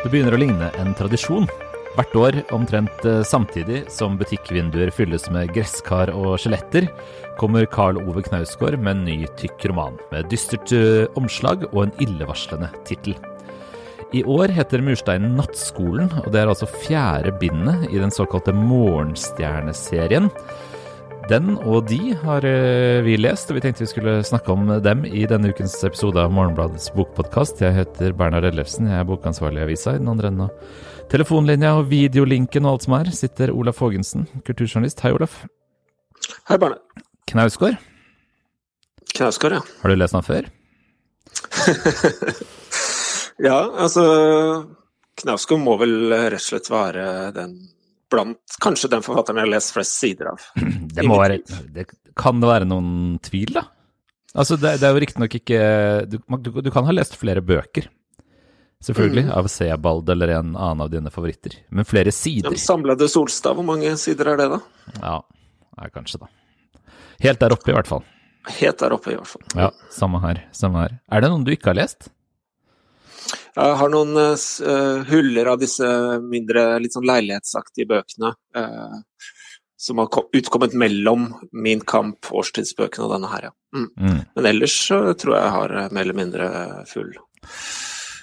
Det begynner å ligne en tradisjon. Hvert år, omtrent eh, samtidig som butikkvinduer fylles med gresskar og skjeletter, kommer Carl Ove Knausgård med en ny tykk roman, med dystert eh, omslag og en illevarslende tittel. I år heter mursteinen Nattskolen, og det er altså fjerde bindet i den såkalte Morgenstjerneserien. Den og de har eh, vi lest, og vi tenkte vi skulle snakke om dem i denne ukens episode av Morgenbladets bokpodkast. Jeg heter Bernhard Ellefsen, jeg er bokansvarlig i avisa. I den andre enden av telefonlinja og videolinken og alt som er, sitter Olaf Haagensen, kulturjournalist. Hei, Olaf. Hei, Bernhard. Knausgård. Knausgård, ja. Har du lest den før? ja, altså Knausgård må vel rett og slett være den blant kanskje den forfatteren jeg har lest flest sider av. Det, må være, det kan det være noen tvil, da? Altså, det, det er jo riktignok ikke du, du, du, kan ha lest flere bøker, selvfølgelig, mm. av Sebald eller en annen av dine favoritter. Men flere sider. Ja, samlede Solstad, hvor mange sider er det, da? Ja, er kanskje, da. Helt der oppe, i hvert fall. Helt der oppe, i hvert fall. Ja, samme her. Samme her. Er det noen du ikke har lest? Jeg har noen uh, huller av disse mindre, litt sånn leilighetsaktige bøkene. Uh, som har utkommet mellom Min kamp, årstidsbøkene og denne her, ja. Mm. Mm. Men ellers så tror jeg jeg har mer eller mindre full,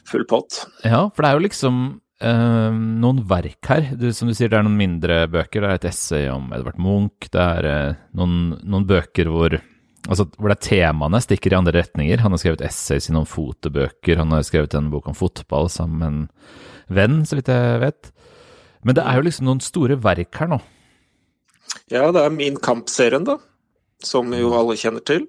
full pott. Ja, for det er jo liksom uh, noen verk her. Du, som du sier, det er noen mindre bøker. Det er et essay om Edvard Munch. Det er noen, noen bøker hvor Altså, hvor det er temaene stikker i andre retninger. Han har skrevet essays i noen fotobøker, han har skrevet en bok om fotball sammen med en venn, så vidt jeg vet. Men det er jo liksom noen store verk her nå. Ja, det er Min kamp-serien, da. Som jo alle kjenner til.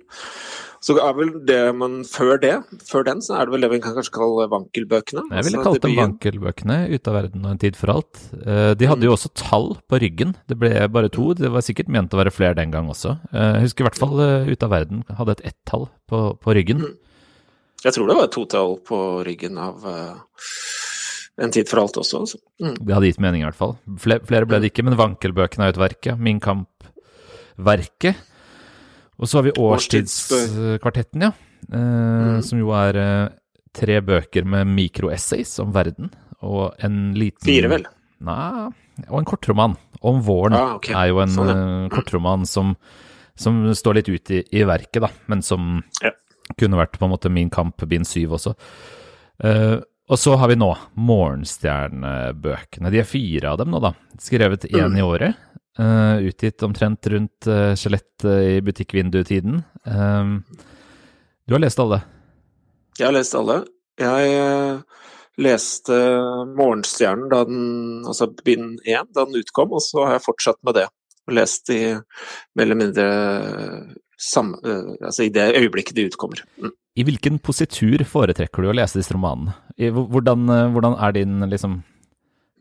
Så er vel det, men før det, før den, så er det vel det vi kan kanskje kalle vankelbøkene. Jeg ville altså, kalt dem vankelbøkene, Ute av verden og En tid for alt. Eh, de hadde jo mm. også tall på ryggen, det ble bare to. Det var sikkert ment å være flere den gang også. Eh, jeg husker i hvert fall eh, Ute av verden hadde et ett-tall på, på, ryggen. Mm. Jeg tror det var et totall på ryggen av En tid for alt også. Altså. Mm. Det hadde gitt mening i hvert fall. Flere, flere ble det ikke, men vankelbøkene er jo et verk, ja. Min kamp-verket. Og så har vi Årstidskvartetten, ja. Eh, mm. Som jo er eh, tre bøker med mikroessays om verden. Og en liten Fire, vel? Nei, og en kortroman. Om våren ah, okay. er jo en sånn, ja. Eh, kortroman som, som, står litt ut i, i, verket, da, men som ja. kunne vært på en måte Min kamp, bind syv også. Uh, og så har vi nå Morgenstjernebøkene. De er fire av dem nå, da. Skrevet én mm. i året. Uh, utgitt omtrent rundt uh, skjelettet i butikkvinduetiden. Um, du har lest alle? Jeg har lest alle. Jeg leste Morgenstjernen da den, altså bind én, da den utkom, og så har jeg fortsatt med det. Og lest i mer eller mindre samme, altså i det øyeblikket de utkommer. Mm. I hvilken positur foretrekker du å lese disse romanene? I, hvordan, hvordan er din liksom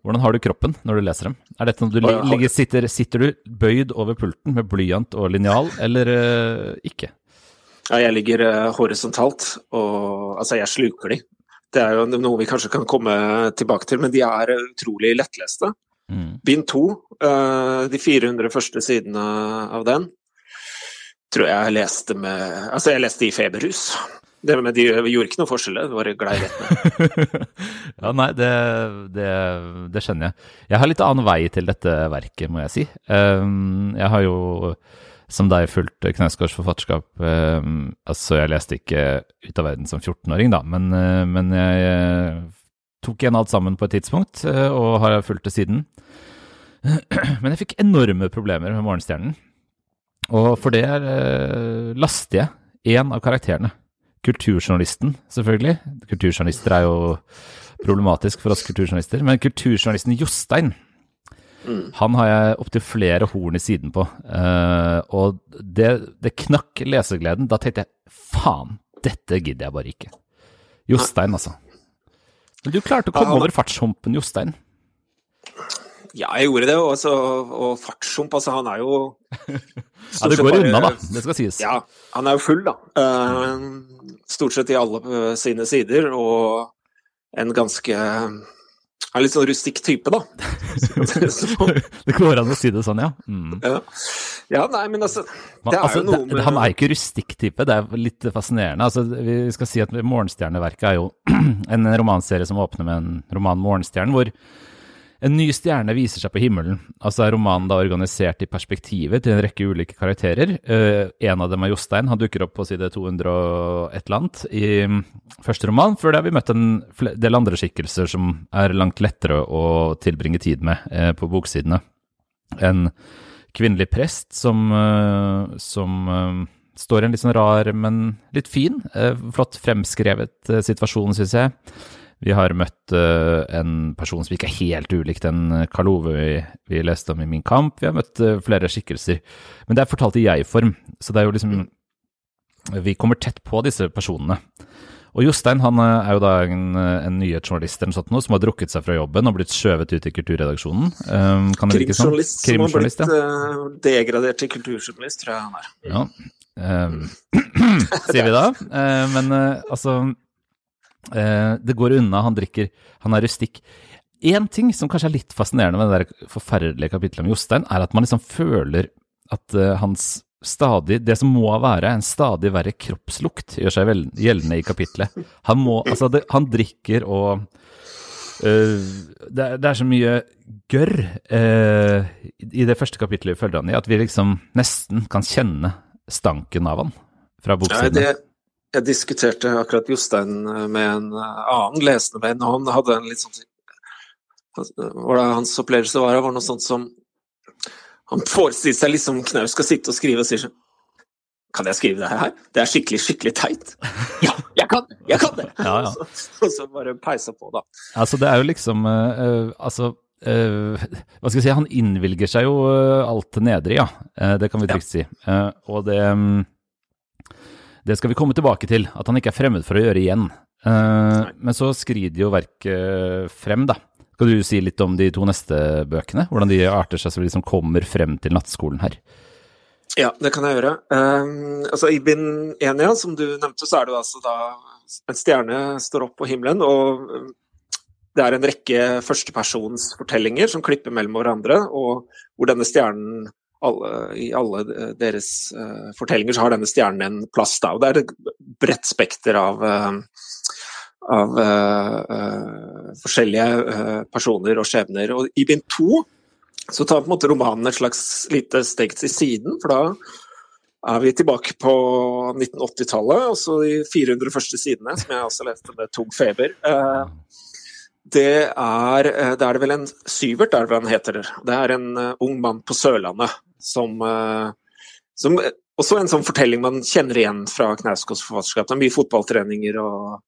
hvordan har du kroppen når du leser dem? Er dette når du ligger, sitter, sitter, du bøyd over pulten med blyant og linjal, eller uh, ikke? Ja, jeg ligger uh, horisontalt, og altså, jeg sluker de. Det er jo noe vi kanskje kan komme tilbake til, men de er utrolig lettleste. Mm. Bind to, uh, de 400 første sidene av den, tror jeg jeg leste med Altså, jeg leste i feberhus. Det, med de gjorde ikke noe forskjell, det var glei rett ned. ja, nei, det, det, det, skjønner jeg. Jeg har litt annen vei til dette verket, må jeg si. Um, jeg har jo, som deg, fulgt Knausgårds forfatterskap. Um, altså, jeg leste ikke Ut av verden som 14-åring, da, men, uh, men jeg uh, tok igjen alt sammen på et tidspunkt, uh, og har fulgt det siden. men jeg fikk enorme problemer med Morgenstjernen. Og for det laster jeg én av karakterene kulturjournalisten, selvfølgelig. Kulturjournalister er jo problematisk for oss kulturjournalister. Men kulturjournalisten Jostein, mm. han har jeg opptil flere horn i siden på. Uh, og det, det, knakk lesegleden. Da tenkte jeg faen, dette gidder jeg bare ikke. Jostein, altså. Men du klarte å komme over fartshumpen Jostein. Ja, jeg gjorde det. Også, og fartshump, altså han er jo Ja, det går unna, da. Det skal sies. Ja, han er jo full, da. Uh, stort sett i alle uh, sine sider, og en ganske er litt sånn rustikk type, da. det går an å si det sånn, ja. Mm. ja. Ja, nei, men altså Det er altså, jo noe med Han er ikke rustikk type, det er litt fascinerende. Altså, vi skal si at Morgenstjerneverket er jo en romanserie som åpner med en roman, 'Morgenstjernen', hvor en ny stjerne viser seg på himmelen. Altså er romanen da organisert i perspektivet til en rekke ulike karakterer. Uh, en av dem er Jostein. Han dukker opp på side 200 og et eller annet i mm, første roman. Før det har vi møtt en del andre skikkelser som er langt lettere å tilbringe tid med uh, på boksidene. En kvinnelig prest som, uh, som står i en litt sånn rar, men litt fin, flott fremskrevet situasjon, syns jeg. Vi har møtt uh, en person som ikke er helt ulik den eh, Karl Ove vi, vi, leste om i Min kamp. Vi har møtt uh, flere skikkelser. Men det er fortalt i jeg-form, så det er jo liksom Vi kommer tett på disse personene. Og Jostein han er jo da en, en nyhetsjournalist eller sånt noe, som har drukket seg fra jobben og blitt skjøvet ut i kulturredaksjonen. Um, Krimjournalist som har blitt ja. degradert til kulturjournalist, tror jeg han er. Ja, um, sier vi da. Uh, men uh, altså Eh, det går unna, han drikker, han er rustikk. Én ting som kanskje er litt fascinerende med det der forferdelige kapittelet om Jostein, er at man liksom føler at uh, hans stadig Det som må være en stadig verre kroppslukt, gjør seg gjeldende i kapitlet. Han må Altså, det, han drikker og uh, det, er, det, er, så mye gørr uh, i det første kapitlet vi følger han i, at vi liksom nesten kan kjenne stanken av han fra boksiden. Ja, jeg diskuterte akkurat Jostein eh, med en eh, annen lesende venn, og han hadde en litt sånn Hans opplevelse var, var noe sånt som Han forestilte seg liksom Knaus skal sitte og skrive og sier sånn Kan jeg skrive det her? Det er skikkelig, skikkelig teit. Ja, jeg kan det! Jeg kan det! Ja, ja. Og, så, og, så, bare peisa på, da. Altså, det er jo liksom uh, Altså Uh, hva skal jeg si, han innvilger seg jo uh, alt nedre, ja. Uh, det kan vi trygt si. og det um, det skal vi komme tilbake til, at han ikke er fremmed for å gjøre igjen. Uh, men så skrider jo verket frem, da. Skal du si litt om de to neste bøkene? Hvordan de arter seg så de som kommer frem til nattskolen her? Ja, det kan jeg gjøre. Um, altså I bind én, ja, som du nevnte, så er det altså da en stjerne står opp på himmelen, og det er en rekke førstepersonsfortellinger som klipper mellom hverandre, og hvor denne stjernen alle, I alle deres uh, fortellinger så har denne stjernen en plass. Da, og Det er et bredt spekter av, uh, av uh, forskjellige personer og skjebner. Og I bind to så tar på en måte romanen et slags lite steg til siden, for da er vi tilbake på 1980-tallet, altså de 400 første sidene, som jeg også leste med Tog Feber. Det er, det er det vel en Syvert, er det hva han heter. Det er en ung mann på Sørlandet som, eh, som også en sånn fortelling man kjenner igjen fra Knausgårds forfatterskap. Det er mye fotballtreninger og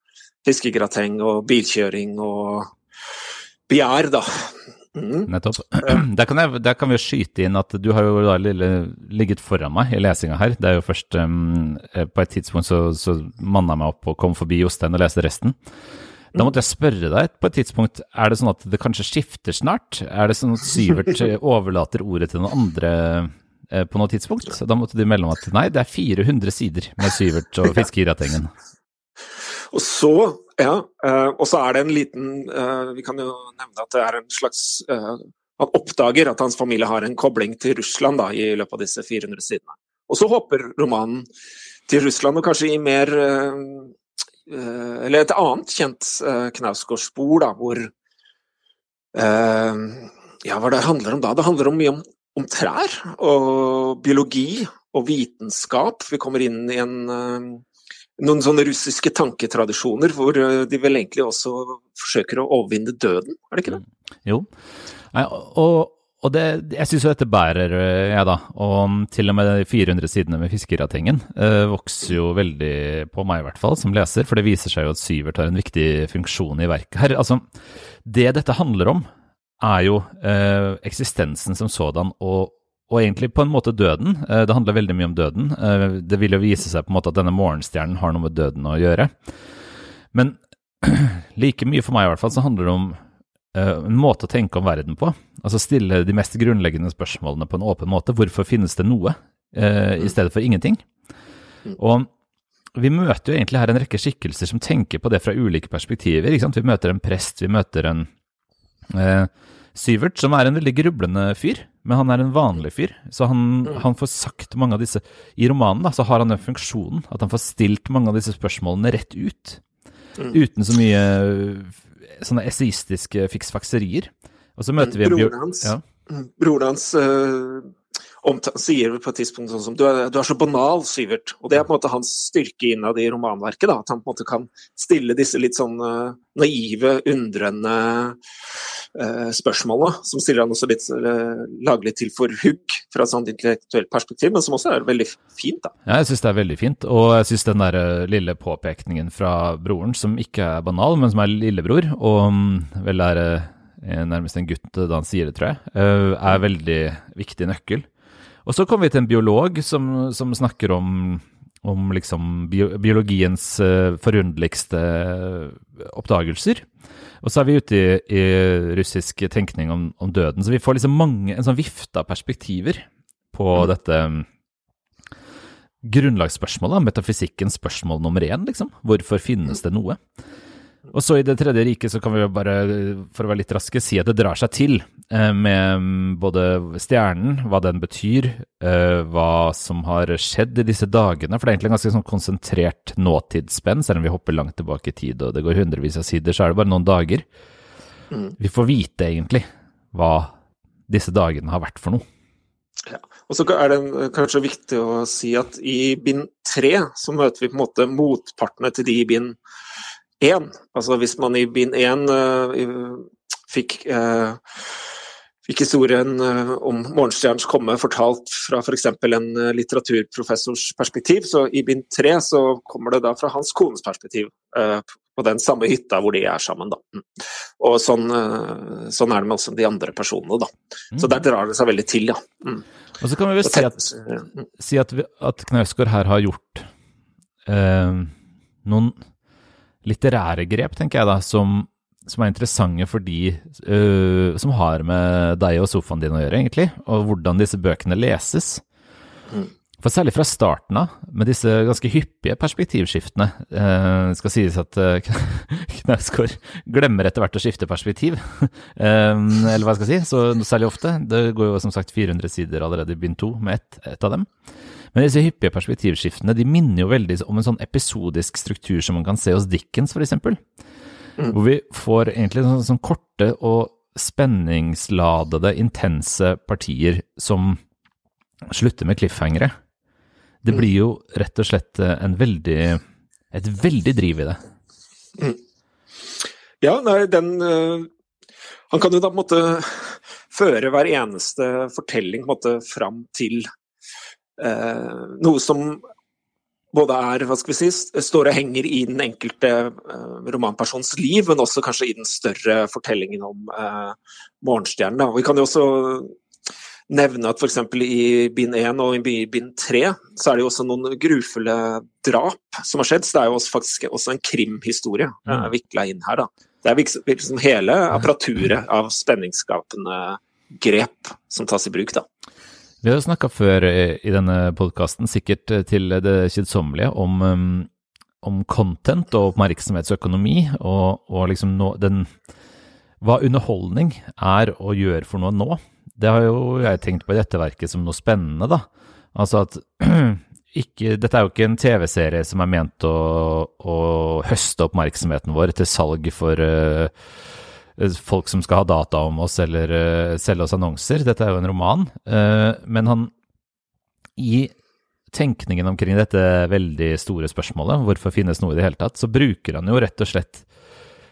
fiskegrateng og bilkjøring og begjær, da. Mm. Nettopp. Der kan, jeg, der kan, vi skyte inn at du har jo da ligget foran meg i lesinga her. Det er jo først um, På et tidspunkt så, så manna jeg meg opp og kom forbi Jostein og leste resten. Da måtte jeg spørre deg på et tidspunkt, er det sånn at det kanskje skifter snart? Er det sånn at Syvert overlater ordet til noen andre eh, på noe tidspunkt? Da måtte de melde om at nei, det er 400 sider med Syvert og Fiskegiratengen. Og så, ja, eh, og så er det en liten eh, Vi kan jo nevne at det er en slags Han oppdager at hans familie har en kobling til Russland da, i løpet av disse 400 sidene. Og så hopper romanen til Russland, og kanskje i mer Eh, eller et annet kjent uh, Knausgård-spor, hvor uh, Ja, hva det handler om da? Det handler om mye om, om, trær og biologi og vitenskap. Vi kommer inn i en, noen sånne russiske tanketradisjoner hvor de vel egentlig også forsøker å overvinne døden, er det ikke det? Jo, og, og det, jeg syns jo dette bærer, jeg, jeg da. Og til og med de 400 sidene med Fiskeratengen eh, vokser jo veldig på meg, i hvert fall, som leser. For det viser seg jo at Syvert har en viktig funksjon i verket her. Altså, det dette handler om, er jo eh, eksistensen som sådan, og, og, egentlig på en måte døden. Eh, det handler veldig mye om døden. Eh, det vil jo vise seg på en måte at denne morgenstjernen har noe med døden å gjøre. Men like mye for meg, i hvert fall, så handler det om Eh, en måte å tenke om verden på. Altså stille de mest grunnleggende spørsmålene på en åpen måte. Hvorfor finnes det noe uh, i stedet for ingenting? Og vi møter jo egentlig her en rekke skikkelser som tenker på det fra ulike perspektiver. ikke sant? Vi møter en prest, vi møter en eh, Syvert, som er en veldig grublende fyr. men han er en vanlig fyr. Så han, mm. han, får sagt mange av disse I romanen da, så har han den funksjonen at han får stilt mange av disse spørsmålene rett ut. Mm. Uten så mye sånne esaistiske fiksfakserier. Og så møter vi en Broren hans, ja. broren hans uh, sier på et tidspunkt sånn som du er, du er, så banal, Syvert. Og det er på en måte hans styrke innad i romanverket. da, At han på en måte kan stille disse litt sånn uh, naive, undrende uh, spørsmålene. Som stiller han også litt uh, laglig til for hugg fra et sånt intellektuelt perspektiv, men som også er veldig fint. da. Ja, jeg syns det er veldig fint. Og jeg syns den der lille påpekningen fra broren, som ikke er banal, men som er lillebror, og um, vel er nærmest en gutt da han sier det, tror jeg, er veldig viktig nøkkel. Og så kommer vi til en biolog som, som snakker om, om liksom biologiens forunderligste oppdagelser. Og så er vi ute i, i russisk tenkning om, om, døden. Så vi får liksom mange, en sånn vifte av perspektiver på mm. dette um, grunnlagsspørsmålet, metafysikkens spørsmål nummer én, liksom. Hvorfor finnes det noe? Og så i Det tredje riket så kan vi bare, for å være litt raske, si at det drar seg til eh, med mm, både stjernen, hva den betyr, eh, hva som har skjedd i disse dagene. For det er egentlig en ganske sånn konsentrert nåtidsspenn, selv om vi hopper langt tilbake i tid og det går hundrevis av sider, så er det bare noen dager. Mm. Vi får vite egentlig hva disse dagene har vært for noe. Ja. Og så er det kanskje viktig å si at i bind tre så møter vi på en måte motpartene til de i bind én. Altså hvis man i bind én uh, fikk, uh, fikk historien uh, om morgenstjernens komme fortalt fra f.eks. en litteraturprofessors perspektiv, så i bind tre så kommer det da fra hans kones perspektiv. på den samme hytta hvor de er sammen. Da. Mm. Og sånn, sånn, er det med også de andre personene. Da. Så mm. der drar det seg veldig til, ja. Mm. Og så kan vi vel si at, si at, at Knausgård her har gjort noen litterære grep, tenker jeg da, som, som er interessante for de uh, som har med deg og sofaen din å gjøre, egentlig, og hvordan disse bøkene leses. Mm. For særlig fra starten av, med disse ganske hyppige perspektivskiftene, uh, skal sies at uh, Knausgård glemmer etter hvert å skifte perspektiv, eller hva jeg skal si, så særlig ofte. Det går jo som sagt 400 sider allerede i bind to med ett et av dem. Men disse hyppige perspektivskiftene de minner jo veldig om en sånn episodisk struktur som man kan se hos Dickens, f.eks. Mm. Hvor vi får egentlig sånn, sånn korte og spenningsladede, intense partier som slutter med cliffhangere. Det mm. blir jo rett og slett eh, en veldig, et veldig driv i det. Mm. Ja, nei, den uh, Han kan jo da på en måte føre hver eneste fortelling på en måte fram til noe som både er, hva skal vi si, står og henger i den enkelte uh, romanpersons liv, men også kanskje i den større fortellingen om eh, morgenstjernen. Vi kan jo også nevne at f.eks. i bind 1 og i bind 3 så er det jo også noen grufulle drap som har skjedd. Så det er jo også faktisk også en krimhistorie ja. vikla inn her. Da. Det er liksom hele apparaturet av spenningsskapende grep som tas i bruk. da. Vi har snakka før i denne podkasten, sikkert til det kjedsommelige, om, um, om content og oppmerksomhetsøkonomi, og, og liksom no, den Hva underholdning er å gjøre for noe nå. Det har jo jeg tenkt på i dette verket som noe spennende, da. Altså at ikke, dette er jo ikke en TV-serie som er ment å, å, høste oppmerksomheten vår til salg for uh, Eh, folk som skal ha data om oss eller uh, selge oss annonser. Dette er jo en roman. Uh, men han i tenkningen omkring dette veldig store spørsmålet, hvorfor finnes noe i det hele tatt, så bruker han jo rett og slett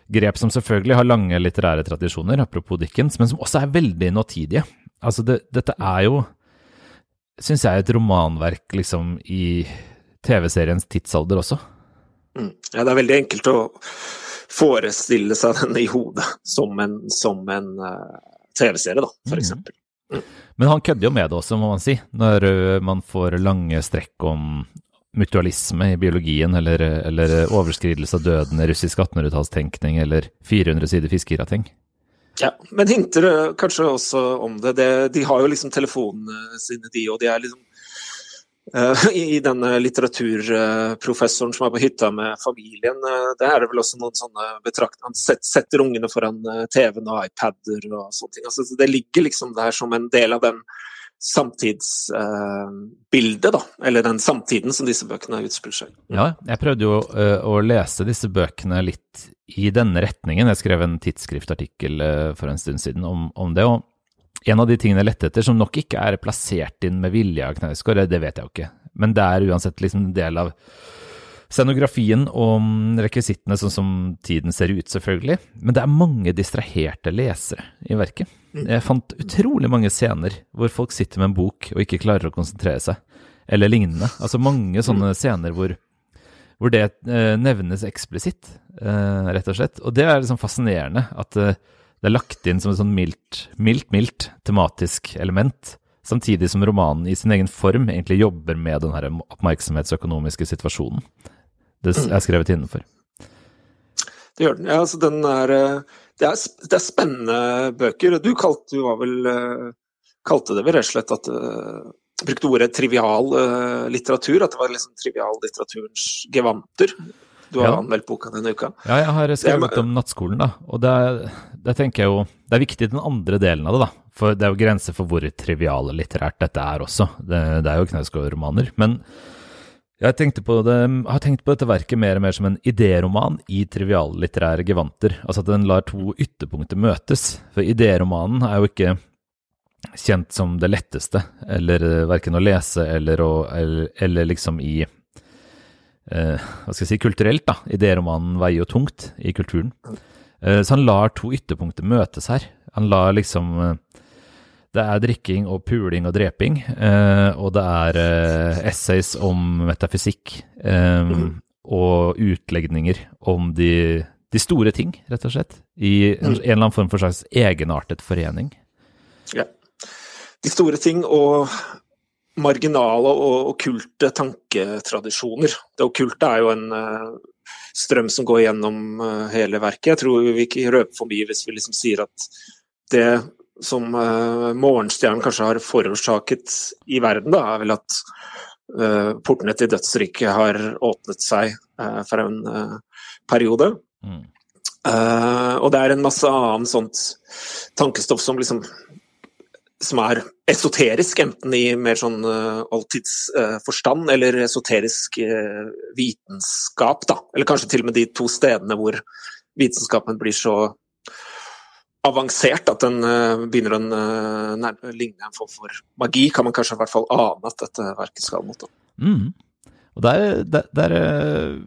grep som selvfølgelig har lange litterære tradisjoner, apropos Dickens, men som også er veldig nåtidige. Altså, det, dette er jo, syns jeg, et romanverk liksom i TV-seriens tidsalder også. Mm. Ja, det er veldig enkelt å forestille seg den i hodet som en, som en uh, TV-serie, da, f.eks. Mm. Mm. Men han kødder jo med det også, må man si, når uh, man får lange strekk om mutualisme i biologien, eller, eller overskridelse av døden i russisk 1800-tallstenkning, eller 400 sider fiskegrateng. Ja, men hinter kanskje også om det. det. De har jo liksom telefonene sine, de, og de er liksom i denne litteraturprofessoren som er på hytta med familien. Uh, det er det vel også noen sånne betrakt... Han setter ungene foran TV-en og iPader og sånne ting. Altså, det ligger liksom der som en del av den samtidsbildet, da. Eller den samtiden som disse bøkene utspiller seg Ja, jeg prøvde jo å lese disse bøkene litt i denne retningen. Jeg skrev en tidsskriftartikkel for en stund siden om, om det. og en av de tingene jeg lette etter, som nok ikke er plassert inn med vilje av Knausgård, det vet jeg jo ikke, men det er uansett liksom en del av scenografien og rekvisittene sånn som tiden ser ut, selvfølgelig. Men det er mange distraherte lesere i verket. Jeg fant utrolig mange scener hvor folk sitter med en bok og ikke klarer å konsentrere seg, eller lignende. Altså mange sånne scener hvor, hvor det eh, nevnes eksplisitt, eh, rett og slett. Og det er liksom fascinerende at eh, det er lagt inn som et sånn mildt, mildt, mildt tematisk element, samtidig som romanen i sin egen form egentlig jobber med den her oppmerksomhetsøkonomiske situasjonen det er skrevet innenfor. Det gjør den. Ja, altså den er eh, det, er det er, spennende bøker. Du kalte, du vel, eh, kalte det vel rett og slett at uh, Brukte ordet trivial litteratur, at det var liksom trivial litteraturens gevanter. Du har ja. anmeldt boka denne uka. Ja, jeg har skrevet om nattskolen, da. Og det, det, tenker jeg jo Det er viktig den andre delen av det, da. For det er jo grenser for hvor triviale litterært dette er også. Det, det er jo Knausgård-romaner. Men jeg det, har tenkt på dette verket mer og mer som en idéroman i triviallitterære gevanter. Altså at den lar to ytterpunkter møtes. For idéromanen er jo ikke kjent som det letteste, eller verken å lese eller, å, eller, eller liksom i eh, hva skal jeg si, kulturelt, da. Idéromanen veier jo tungt i kulturen. Eh, så han lar to ytterpunkter møtes her. Han lar liksom eh, Det er drikking og puling og dreping, og det er essays om metafysikk eh, og utlegninger om de, de, store ting, rett og slett. I en, en eller annen form for slags egenartet forening. Ja. De store ting og marginale og okkulte tanketradisjoner. Det okkulte er jo en uh, strøm som går gjennom uh, hele verket. Jeg tror vi ikke røper for mye hvis vi liksom sier at det som uh, morgenstjernen kanskje har forårsaket i verden, da, er vel at portene til dødsriket har åpnet seg for en periode. Mm. og det er en masse annet sånt tankestoff som liksom som er esoterisk, enten i mer sånn uh, oldtidsforstand uh, eller esoterisk uh, vitenskap, da. Eller kanskje til og med de to stedene hvor vitenskapen blir så avansert at den begynner å ligne en form for magi, kan man kanskje i hvert fall ane at dette verket skal mot. Mm. Og der, der, der,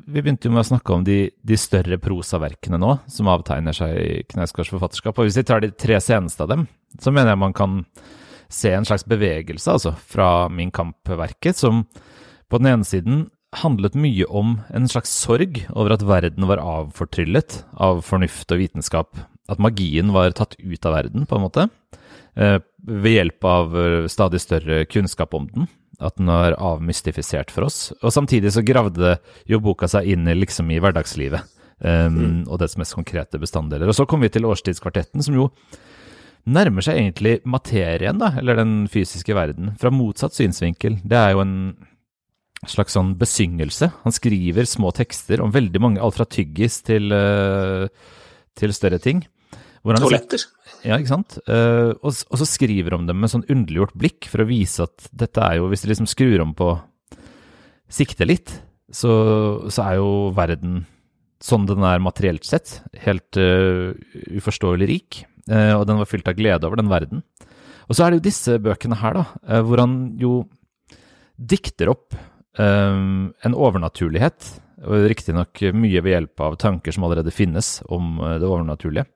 Vi begynte jo med å snakke om de, de større prosaverkene nå, som avtegner seg i Knausgårds forfatterskap. Og Hvis vi tar de tre seneste av dem, så mener jeg man kan se en slags bevegelse altså, fra Min Kamp-verket, som på den ene siden handlet mye om en slags sorg over at verden var avfortryllet av fornuft og vitenskap. At magien var tatt ut av verden, på en måte, eh, ved hjelp av eh, stadig større kunnskap om den. At den er avmystifisert for oss. Og samtidig så gravde jo boka seg inn liksom i hverdagslivet um, og dets mest konkrete bestanddeler. Og så kom vi til Årstidskvartetten, som jo nærmer seg egentlig materien, da, eller den fysiske verden, fra motsatt synsvinkel. Det er jo en slags sånn besyngelse. Han skriver små tekster om veldig mange, alt fra tyggis til, uh, til større ting. Toaletter. Ja, ikke sant. Uh, og, og, så skriver de dem med sånn underliggjort blikk for å vise at dette er jo Hvis de liksom skrur om på siktet litt, så, så er jo verden sånn den er materielt sett, helt uh, uforståelig rik. Uh, og den var fylt av glede over den verden. Og så er det jo disse bøkene her, da, hvor han jo dikter opp en overnaturlighet. Riktignok mye ved hjelp av tanker som allerede finnes om det overnaturlige.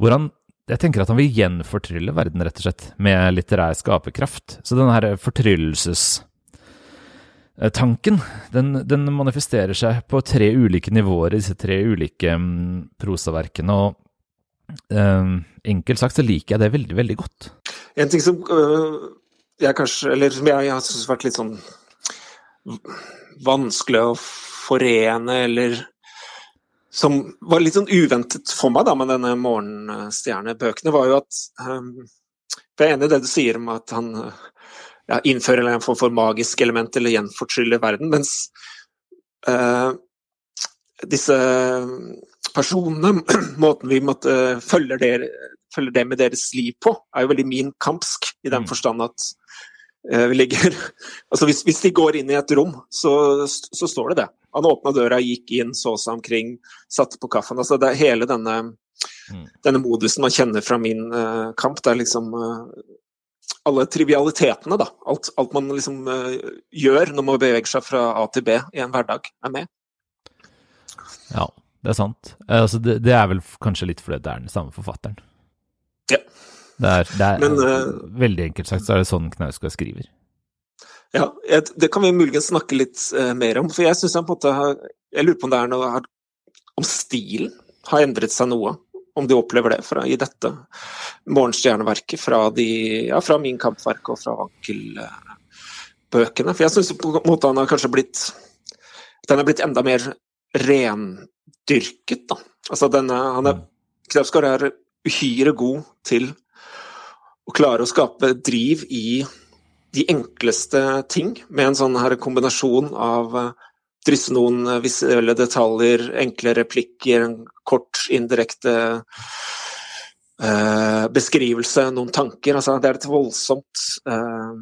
Hvor han jeg tenker at han vil gjenfortrylle verden, rett og slett, med litterær skaperkraft. Så denne her fortryllelsestanken, den, den, manifesterer seg på tre ulike nivåer i disse tre ulike um, prosaverkene. Og um, enkelt sagt så liker jeg det veldig, veldig godt. En ting som øh, jeg kanskje Eller som jeg, jeg har syntes vært litt sånn vanskelig å forene, eller som var litt sånn uventet for meg da med denne Morgenstjernebøkene, var jo at um, Jeg er enig i det du sier om at han ja, innføre en form for magisk element eller gjenfortryller verden, mens uh, disse personene, måten vi måtte følge det, følger det med deres liv på, er jo veldig min kampsk, i den mm. forstand at vi ligger Altså hvis, hvis, de går inn i et rom, så, så står det det. Han åpna døra, gikk inn, så seg omkring, satte på kaffen. Altså det er hele denne, mm. denne modusen man kjenner fra min uh, kamp. Det er liksom uh, alle trivialitetene, da. Alt, alt man liksom uh, gjør når man beveger seg fra A til B i en hverdag, er med. Ja, det er sant. Altså, det, det, er vel kanskje litt fordi det er den samme forfatteren. Ja. Det er, det er Men, veldig enkelt sagt så er det sånn Knausgård skriver. Ja, det kan vi muligens snakke litt uh, mer om. For jeg syns han på en måte har Jeg lurer på om det er noe Om stilen har endret seg noe. Om de opplever det fra, i dette morgenstjerneverket fra, de, ja, fra Min kampverk og fra Wankel-bøkene. For jeg syns på en måte han har kanskje blitt Den er blitt enda mer rendyrket, da. Altså denne han er Knausgård er uhyre god til å klare å skape driv i de enkleste ting, med en sånn her kombinasjon av uh, drysse noen uh, visuelle detaljer, enkle replikker, en kort, indirekte eh, beskrivelse, noen tanker. Altså, det er et voldsomt eh,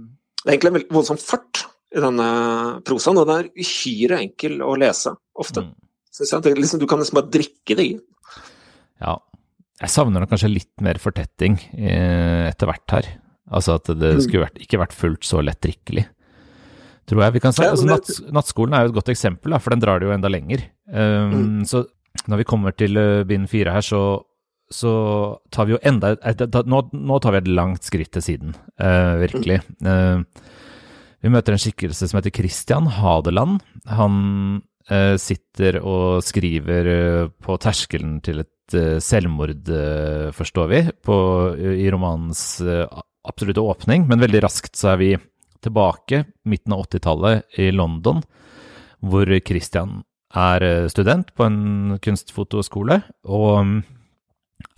Det er egentlig en voldsom fart i denne prosaen, og den er uhyre enkel å lese, ofte. Mm. Jeg, liksom, du kan liksom bare drikke det i. Ja. Jeg savner nok kanskje litt mer fortetting etter hvert her. Altså at det mm. skulle vært, ikke vært fullt så lett drikkelig. Tror jeg vi kan si. Altså, natt, nattskolen er jo et godt eksempel, da, for den drar det jo enda lenger. Um, mm. Så når vi kommer til uh, bind fire her, så, så, tar vi jo enda et, nå, nå, tar vi et langt skritt til siden, uh, virkelig. Uh, vi møter en skikkelse som heter Christian Hadeland. Han uh, sitter og skriver på terskelen til et selvmord, forstår vi, på, i romanens absolutte åpning, men veldig raskt så er vi tilbake, midten av 80-tallet i London, hvor Christian er eh, student på en kunstfotoskole og mm,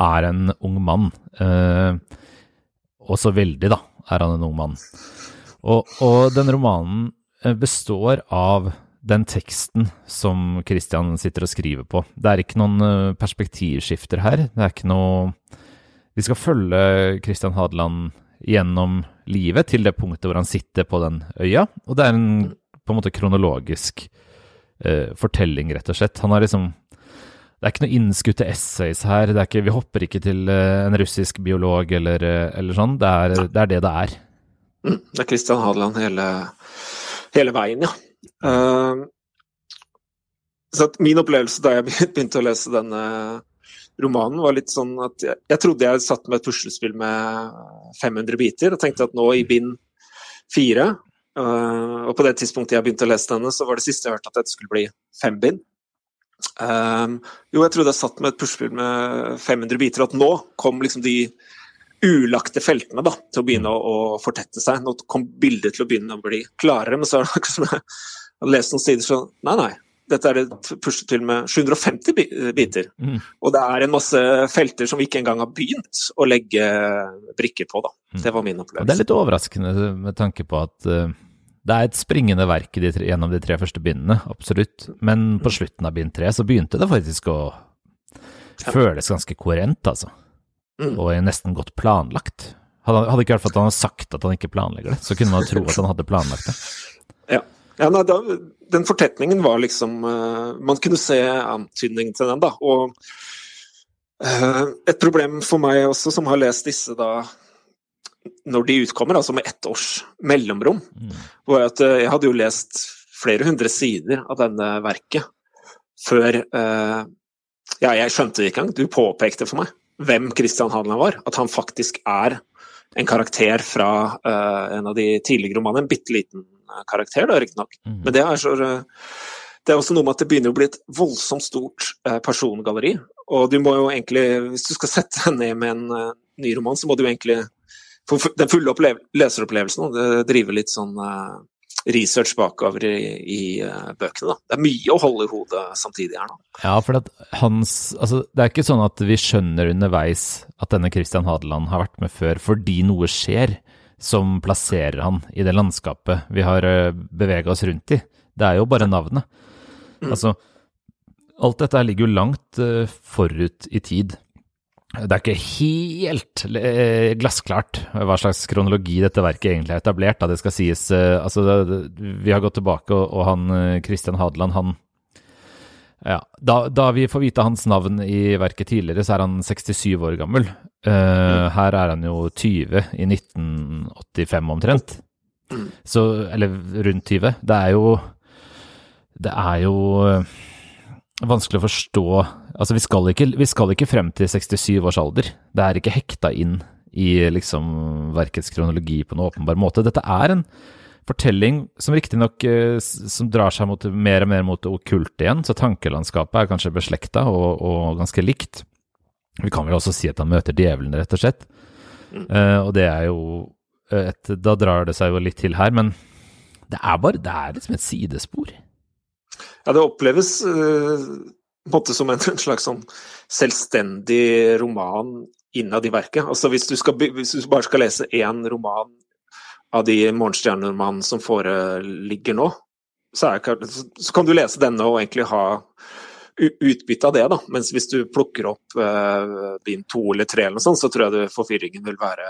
er en ung mann. Eh, også veldig, da, er han en ung mann. Og, og den romanen eh, består av den teksten som Christian sitter og skriver på. Det er ikke noen eh, perspektivskifter her. Det er ikke noe Vi skal følge Christian Hadeland gjennom livet til det punktet hvor han sitter på den øya. Og det er en på en måte kronologisk eh, fortelling, rett og slett. Han har liksom Det er ikke noe innskutte essays her. Er ikke, vi hopper ikke til eh, en russisk biolog eller, eh, eller sånn. Det er, det er, det det er. Mm, det er Christian Hadeland hele, hele veien, ja. Uh, så min opplevelse da jeg begynte å lese denne romanen var litt sånn at jeg, jeg trodde jeg satt med et puslespill med 500 biter, og tenkte at nå i bind fire uh, Og på det tidspunktet jeg begynte å lese denne, så var det siste jeg hørte at dette skulle bli fem bind. Um, jo, jeg trodde jeg satt med et puslespill med 500 biter, at nå kom liksom de ulagte feltene da, til å begynne å, å fortette seg. Nå kom bildet til å begynne å bli klarere, men så er det akkurat som jeg har lest noen sider så Nei, nei, dette er et puslespill med 750 biter. Mm. Og det er en masse felter som vi ikke engang har begynt å legge brikker på. da. Mm. Det var min opplevelse. Og det er litt overraskende med tanke på at uh, det er et springende verk de tre, gjennom de tre første bindene, absolutt. Men på slutten av bind tre så begynte det faktisk å føles ganske koherent, altså. Mm. Og nesten godt planlagt. Hadde, hadde ikke vært for at han hadde sagt at han ikke planlegger det, så kunne man tro at han hadde planlagt det. Ja. Ja, nei, da, den fortetningen var liksom uh, Man kunne se antydning til den, da. Og uh, et problem for meg også, som har lest disse da når de utkommer, altså med ett års mellomrom, mm. var at uh, jeg hadde jo lest flere hundre sider av denne verket før Ja, jeg skjønte det ikke engang. Du påpekte for meg hvem Christian Hadeland var. At han faktisk er en karakter fra en av de tidligere romanene. En bitte liten karakter, da, riktignok. Mm. Men det er, så, det er også noe med at det begynner å bli et voldsomt stort uh, persongalleri. Og du må jo egentlig, hvis du skal sette deg ned med en uh, ny roman, så må du jo egentlig få den fulle leseropplevelsen og drive litt sånn uh, research bakover i, i uh, bøkene. Da. Det er mye å holde i hodet samtidig her nå. Ja, for hans, altså, det er ikke sånn at vi skjønner underveis at denne Christian Hadeland har vært med før fordi noe skjer. som plasserer han i det landskapet vi har eh, bevega oss rundt i. Det er jo bare navnet. Mm. Altså, alt dette ligger jo langt uh, forut i tid. Det er ikke helt uh, glassklart hva slags kronologi dette verket egentlig er etablert. Da det skal sies, altså, Vi har gått tilbake, og, han Christian Hadeland han ja, da, da, vi får vite hans navn i verket tidligere, så er han 67 år gammel. Uh, her er han jo 20 i 1985 omtrent. Så, eller rundt 20. Det er jo Det er jo vanskelig å forstå Altså, vi skal, ikke, vi skal ikke frem til 67 års alder. Det er ikke hekta inn i liksom verkets kronologi på en åpenbar måte. Dette er en fortelling som riktignok uh, som drar seg mot, mer og mer mot det okkulte igjen, så tankelandskapet er kanskje beslekta og, og, ganske likt. Vi kan vel også si at han møter djevelen, rett og slett. Uh, og det er jo et Da drar det seg jo litt til her, men det er bare Det er liksom et sidespor. Ja, det oppleves uh, måte som en, en slags sånn selvstendig roman innad i verket. Altså hvis du, skal, hvis du bare skal lese én roman av de morgenstjerneromanene som foreligger nå, så, er, så, kan du lese denne og egentlig ha utbytte av det. da, Mens hvis du plukker opp uh, bind to eller tre, eller noe sånt, så tror jeg det, forvirringen vil være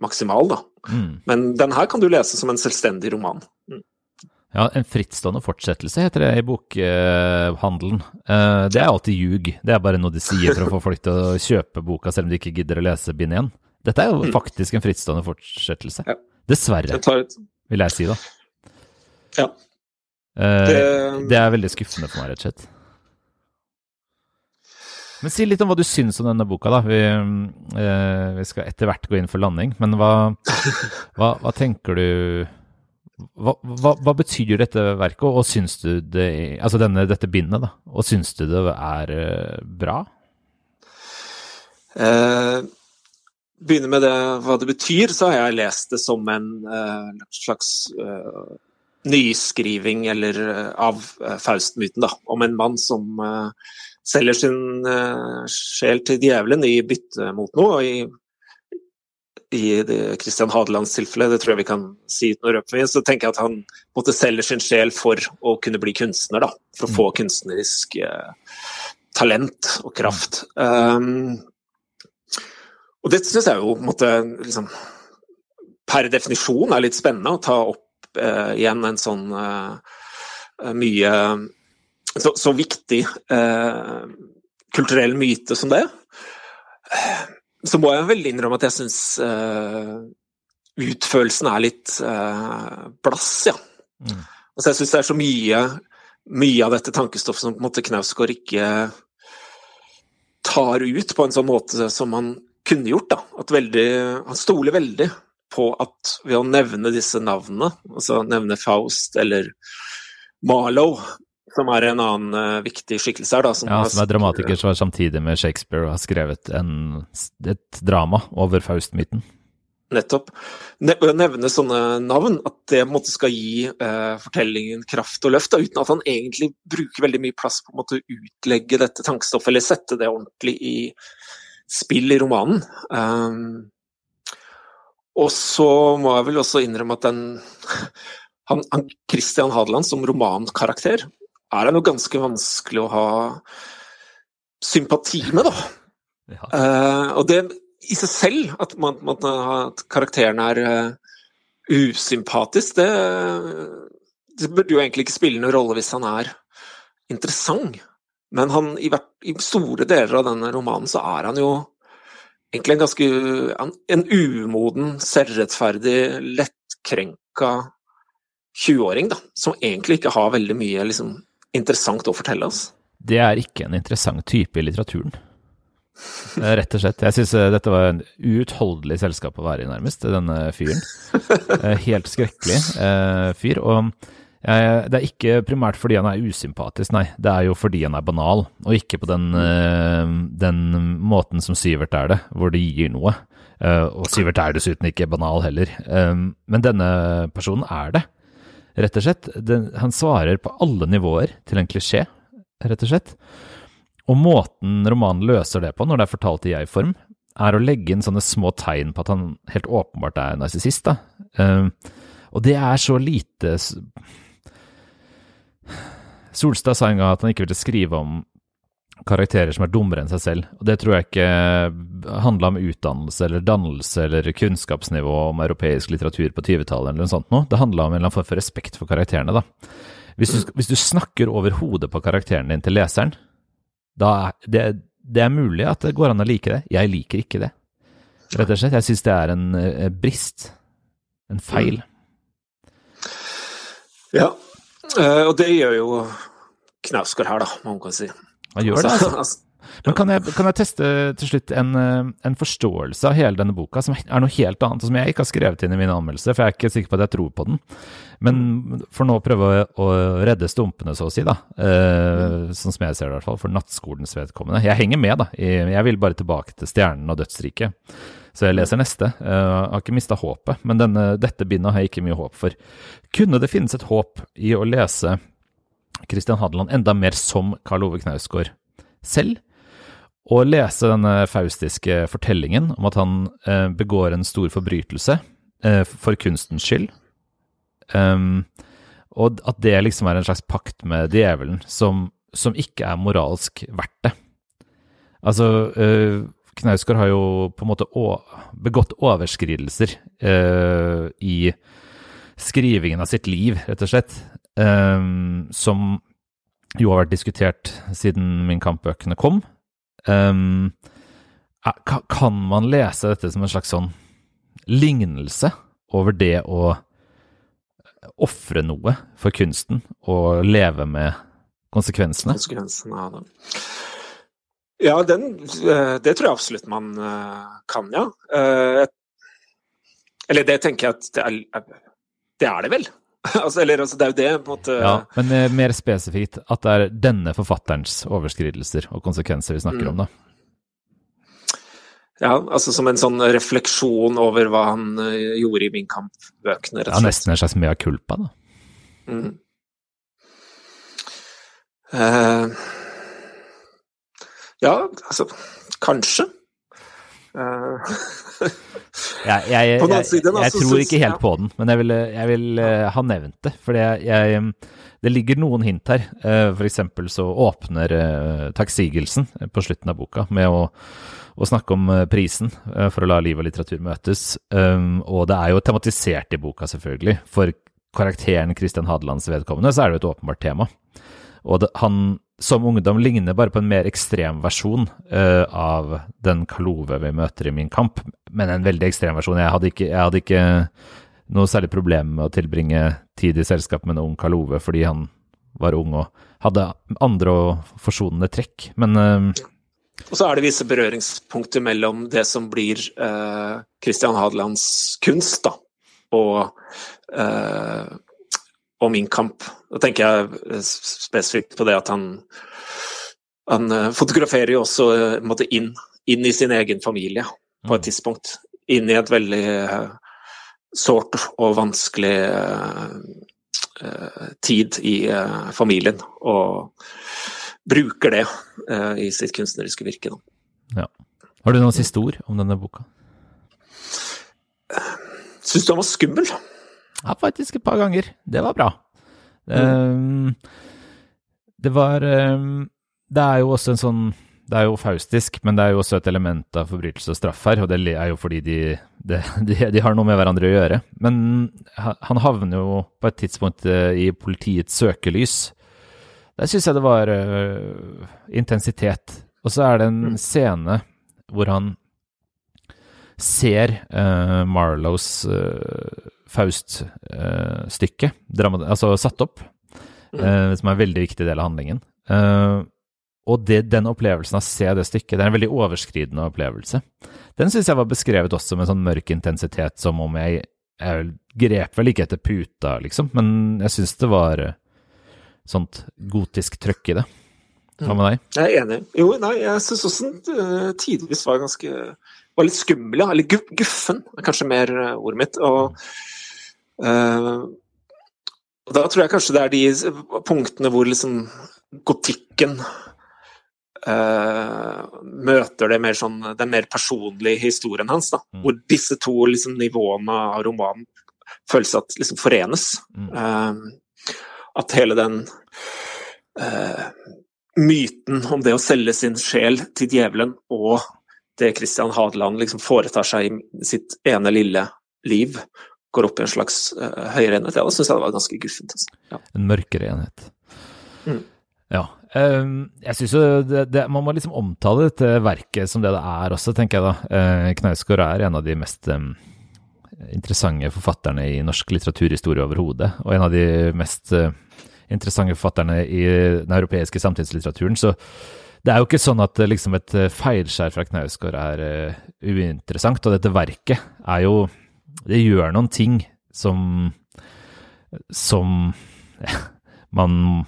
maksimal. da. Mm. Men den her kan du lese som en selvstendig roman. Mm. Ja, En frittstående fortsettelse heter det i bokhandelen. Uh, det er alltid ljug. Det er bare noe de sier for å få folk til å kjøpe boka selv om de ikke gidder å lese bind igjen. Dette er jo mm. faktisk en frittstående fortsettelse. Dessverre, vil jeg si da. Ja. Eh, det... det er veldig skuffende for meg, rett og slett. Men si litt om hva du syns om denne boka, da. Vi, eh, vi skal etter hvert gå inn for landing. Men hva, hva, hva tenker du hva, hva, betyr dette verket, og, syns du det Altså denne, dette bindet, da. Og syns du det er uh, bra? Eh, begynne med det, hva det betyr, så har jeg lest det som en eh, slags eh, nyskriving eller, uh, av Faust-myten. da, Om en mann som selger sin sjel til djevelen i bytte mot noe. og i i Kristian Hadelands tilfelle, det tror jeg vi kan si uten å røpe mye, så tenker jeg at han måtte selge sin sjel for å kunne bli kunstner. da, For å få kunstnerisk kunstnerisk talent og kraft. Um, og det syns jeg jo måtte, liksom, per definisjon er litt spennende å ta opp eh, igjen en sånn eh, mye så, så viktig eh, kulturell myte som det. Så må jeg vel innrømme at jeg syns uh, utførelsen er litt uh, blass, ja. Mm. Altså jeg syns det er så mye, mye av dette tankestoffet som på en måte Knausgård ikke tar ut på en sånn måte som han kunne gjort. da, at veldig, Han stoler veldig på at ved å nevne disse navnene, altså nevne Faust eller Marlow, som er en annen uh, viktig skikkelse her. da. Som, ja, som er dramatiker som er samtidig med Shakespeare og har skrevet en, et drama over Faust-myten. Nettopp. Ne nevne sånne navn, at det måtte skal gi uh, fortellingen kraft og løft, da, uten at han egentlig bruker veldig mye plass på å utlegge dette tankestoffet, eller sette det ordentlig i spill i romanen. Um, og så må jeg vel også innrømme at den han, han Christian Hadeland som romankarakter er det noe ganske vanskelig å ha sympati med, da. Ja. Uh, og det i seg selv, at, man, man, at karakteren er uh, usympatisk, det, det burde jo egentlig ikke spille noen rolle hvis han er interessant. Men han, i, i, store deler av denne romanen så er han jo egentlig en ganske en umoden, selvrettferdig, lettkrenka 20-åring, da. Som egentlig ikke har veldig mye liksom, interessant å fortelle oss. Det er ikke en interessant type i litteraturen. Rett og slett. Jeg syns eh, dette var en uutholdelig selskap å være i, nærmest, denne fyren. Eh, helt skrekkelig eh, fyr. Og det er ikke primært fordi han er usympatisk, nei. Det er jo fordi han er banal, og ikke på den, eh, den måten som Syvert er det, hvor det gir noe. Eh, og Syvert er dessuten ikke banal heller. Eh, men denne personen er det, rett og slett. Han svarer på alle nivåer til en klisjé, rett og slett. Og måten romanen løser det på, når det er fortalt i jeg-form, er å legge inn sånne små tegn på at han helt åpenbart er narsissist. Uh, og det er så lite Solstad sa en gang at han ikke ville skrive om karakterer som er dummere enn seg selv. Og det tror jeg ikke handla om utdannelse eller dannelse eller kunnskapsnivå om europeisk litteratur på 20-tallet eller noe sånt noe. Det handla om en eller annen form for respekt for karakterene, da. Hvis du, hvis du snakker over hodet på karakteren din til leseren, da er det, det er mulig at det går an å like det. Jeg liker ikke det. Rett og slett. Jeg syns det er en, en brist. En feil. Ja, eh, og det gjør jo Knausgård her, da, man kan si. Han gjør det, altså. altså. Men kan jeg, kan jeg, teste til slutt en, eh, en, forståelse av hele denne boka, som er noe helt annet, og som jeg ikke har skrevet inn i min anmeldelse, for jeg er ikke sikker på at jeg tror på den. Men for nå å prøve å redde stumpene, så å si, da. Eh, sånn som jeg ser det, i hvert fall. For nattskolens vedkommende. Jeg henger med, da. Jeg vil bare tilbake til Stjernen og Dødsriket. Så jeg leser neste. Jeg har ikke mista håpet, men denne, dette bindet har jeg ikke mye håp for. Kunne det finnes et håp i å lese Christian Hadeland enda mer som Karl Ove Knausgård selv? Og lese denne faustiske fortellingen om at han eh, begår en stor forbrytelse eh, for kunstens skyld. Um, og at det liksom er en slags pakt med djevelen som, som ikke er moralsk verdt det. Altså, eh, Knausgård har jo på en måte begått overskridelser eh, i skrivingen av sitt liv, rett og slett, um, som jo har vært diskutert siden Min kamp-bøkene kom. Um, kan man lese dette som en slags sånn lignelse over det å ofre noe for kunsten og leve med konsekvensene? Konsekvensene av det. Ja, den, eh, det tror jeg absolutt man eh, kan, ja. Eh, eller det tenker jeg at det er det, er det vel? altså, eller, altså, det er jo det, på en måte Ja, Men mer spesifikt at det er denne forfatterens overskridelser og konsekvenser vi snakker mm. om, da. Ja, altså som en sånn refleksjon over hva han gjorde i Min kamp-bøkene, rett og slett. Ja, nesten en slags mea culpa, da. Mm. Uh, ja, altså Kanskje. Ja, jeg, jeg, jeg, siden, altså, tror ikke helt på den, men jeg vil, vil uh, ha nevnt det. For det ligger noen hint her. Uh, F.eks. så åpner takksigelsen på slutten av boka med å, å snakke om prisen for å la liv og litteratur møtes. Um, og det er jo tematisert i boka, selvfølgelig. For karakteren Christian Hadelands vedkommende så er det jo et åpenbart tema. Og det, han som ungdom ligner bare på en mer ekstrem versjon uh, av den Kalove vi møter i Min kamp, men en veldig ekstrem versjon. Jeg hadde ikke, jeg hadde ikke noe særlig problem med å tilbringe tid i selskap med en ung Kalove fordi han var ung og hadde andre og forsonende trekk, men uh, og så er det visse berøringspunkter mellom det som blir uh, Christian Hadelands kunst, da, og og Min kamp. Da tenker jeg spesifikt på det at han, han eh, fotograferer jo også eh, måtte, inn, inn, i sin egen familie på et mm. tidspunkt. Inn i et veldig sårt og vanskelig uh, tid i familien. Og bruker det i sitt kunstneriske virke. Ja. Har du noen siste ord om denne boka? Syns du han var skummel? Ja, faktisk et par ganger. Det var bra. Mm. Um, det var um, Det er jo også en sånn Det er jo faustisk, men det er jo også et element av forbrytelse og straff her, og det er jo fordi de, de, de, de har noe med hverandre å gjøre. Men han havner jo på et tidspunkt uh, i politiets søkelys. Der syns jeg det var uh, intensitet. Og så er det en mm. scene hvor han ser uh, Marlows uh, Faust-stykke, altså satt opp, mm. uh, som er en veldig viktig del av handlingen. Uh, og det, den opplevelsen av å se det stykket, det er en veldig overskridende opplevelse. Den syns jeg var beskrevet også med sånn mørk intensitet, som om jeg, jeg grep vel ikke etter puta, liksom, men jeg syns det var sånt gotisk trøkk i det. Hva med deg? Jeg er enig. Jo, nei, jeg syns også den uh, tidvis var ganske var litt skummel, ja. Eller guffen, er kanskje mer ordet mitt. Og Uh, da tror jeg kanskje det er de punktene hvor liksom gotikken uh, møter det mer sånn, den mer personlige historien hans. Da, mm. Hvor disse to liksom, nivåene av romanen føles at liksom forenes. Mm. Uh, at hele den myten om det å selge sin sjel til djevelen og det Christian Hadeland liksom foretar seg i sitt ene lille liv, går opp i en slags uh, høyere enhet. Ja, da syns jeg det var ganske guffent. Altså. Ja. En mørkere enhet. Mm. Ja. Um, jeg syns jo det, det, Man må liksom omtale dette verket som det det er også, tenker jeg da. Uh, Knausgård er en av de mest um, interessante forfatterne i norsk litteraturhistorie overhodet. Og en av de mest uh, interessante forfatterne i den europeiske samtidslitteraturen. Så det er jo ikke sånn at liksom et feilskjær fra Knausgård er uh, uinteressant. Og dette verket er jo det gjør noen ting som som ja, man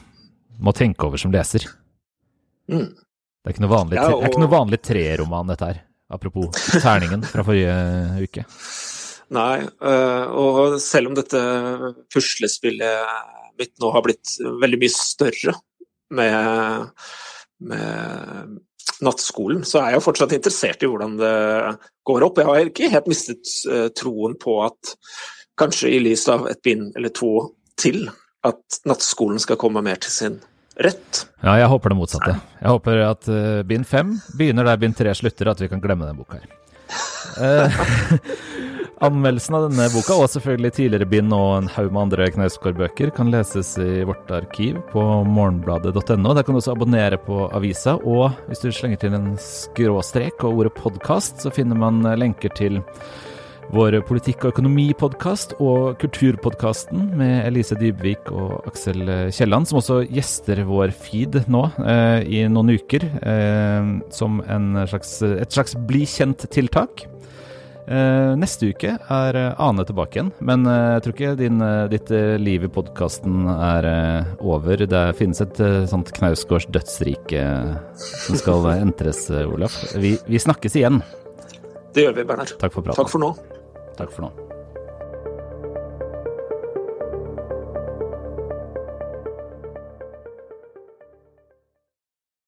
må tenke over som leser. Mm. Det er ikke noe vanlig, ja, og... ikke noe vanlig treroman, dette her. Apropos terningen fra forrige uke. Nei, og selv om dette puslespillet mitt nå har blitt veldig mye større med, med nattskolen, så er jeg jo fortsatt interessert i hvordan det går opp. Jeg har ikke helt mistet uh, troen på at kanskje i lys av et bind eller to til, at nattskolen skal komme mer til sin rett. Ja, jeg håper det motsatte. Jeg håper at uh, bind fem begynner der bind tre slutter, at vi kan glemme den boka her. Anmeldelsen av denne boka, og selvfølgelig tidligere bind og en haug med andre Knausgård-bøker, kan leses i vårt arkiv på morgenbladet.no. Der kan du også abonnere på avisa, og hvis du slenger til en skråstrek og ordet podkast, så finner man lenker til vår politikk- og økonomipodkast og Kulturpodkasten med Elise Dybvik og Aksel Kielland, som også gjester vår feed nå eh, i noen uker eh, som slags, et slags bli kjent-tiltak. Uh, neste uke er uh, Ane tilbake igjen, men uh, jeg tror ikke din, ditt liv i podkasten er over. Det finnes et sånt Knausgårds dødsrike som skal entres, Olaf. Vi, vi, snakkes igjen. Det gjør vi, Bernhard. Takk for praten. Takk for nå. Takk for nå.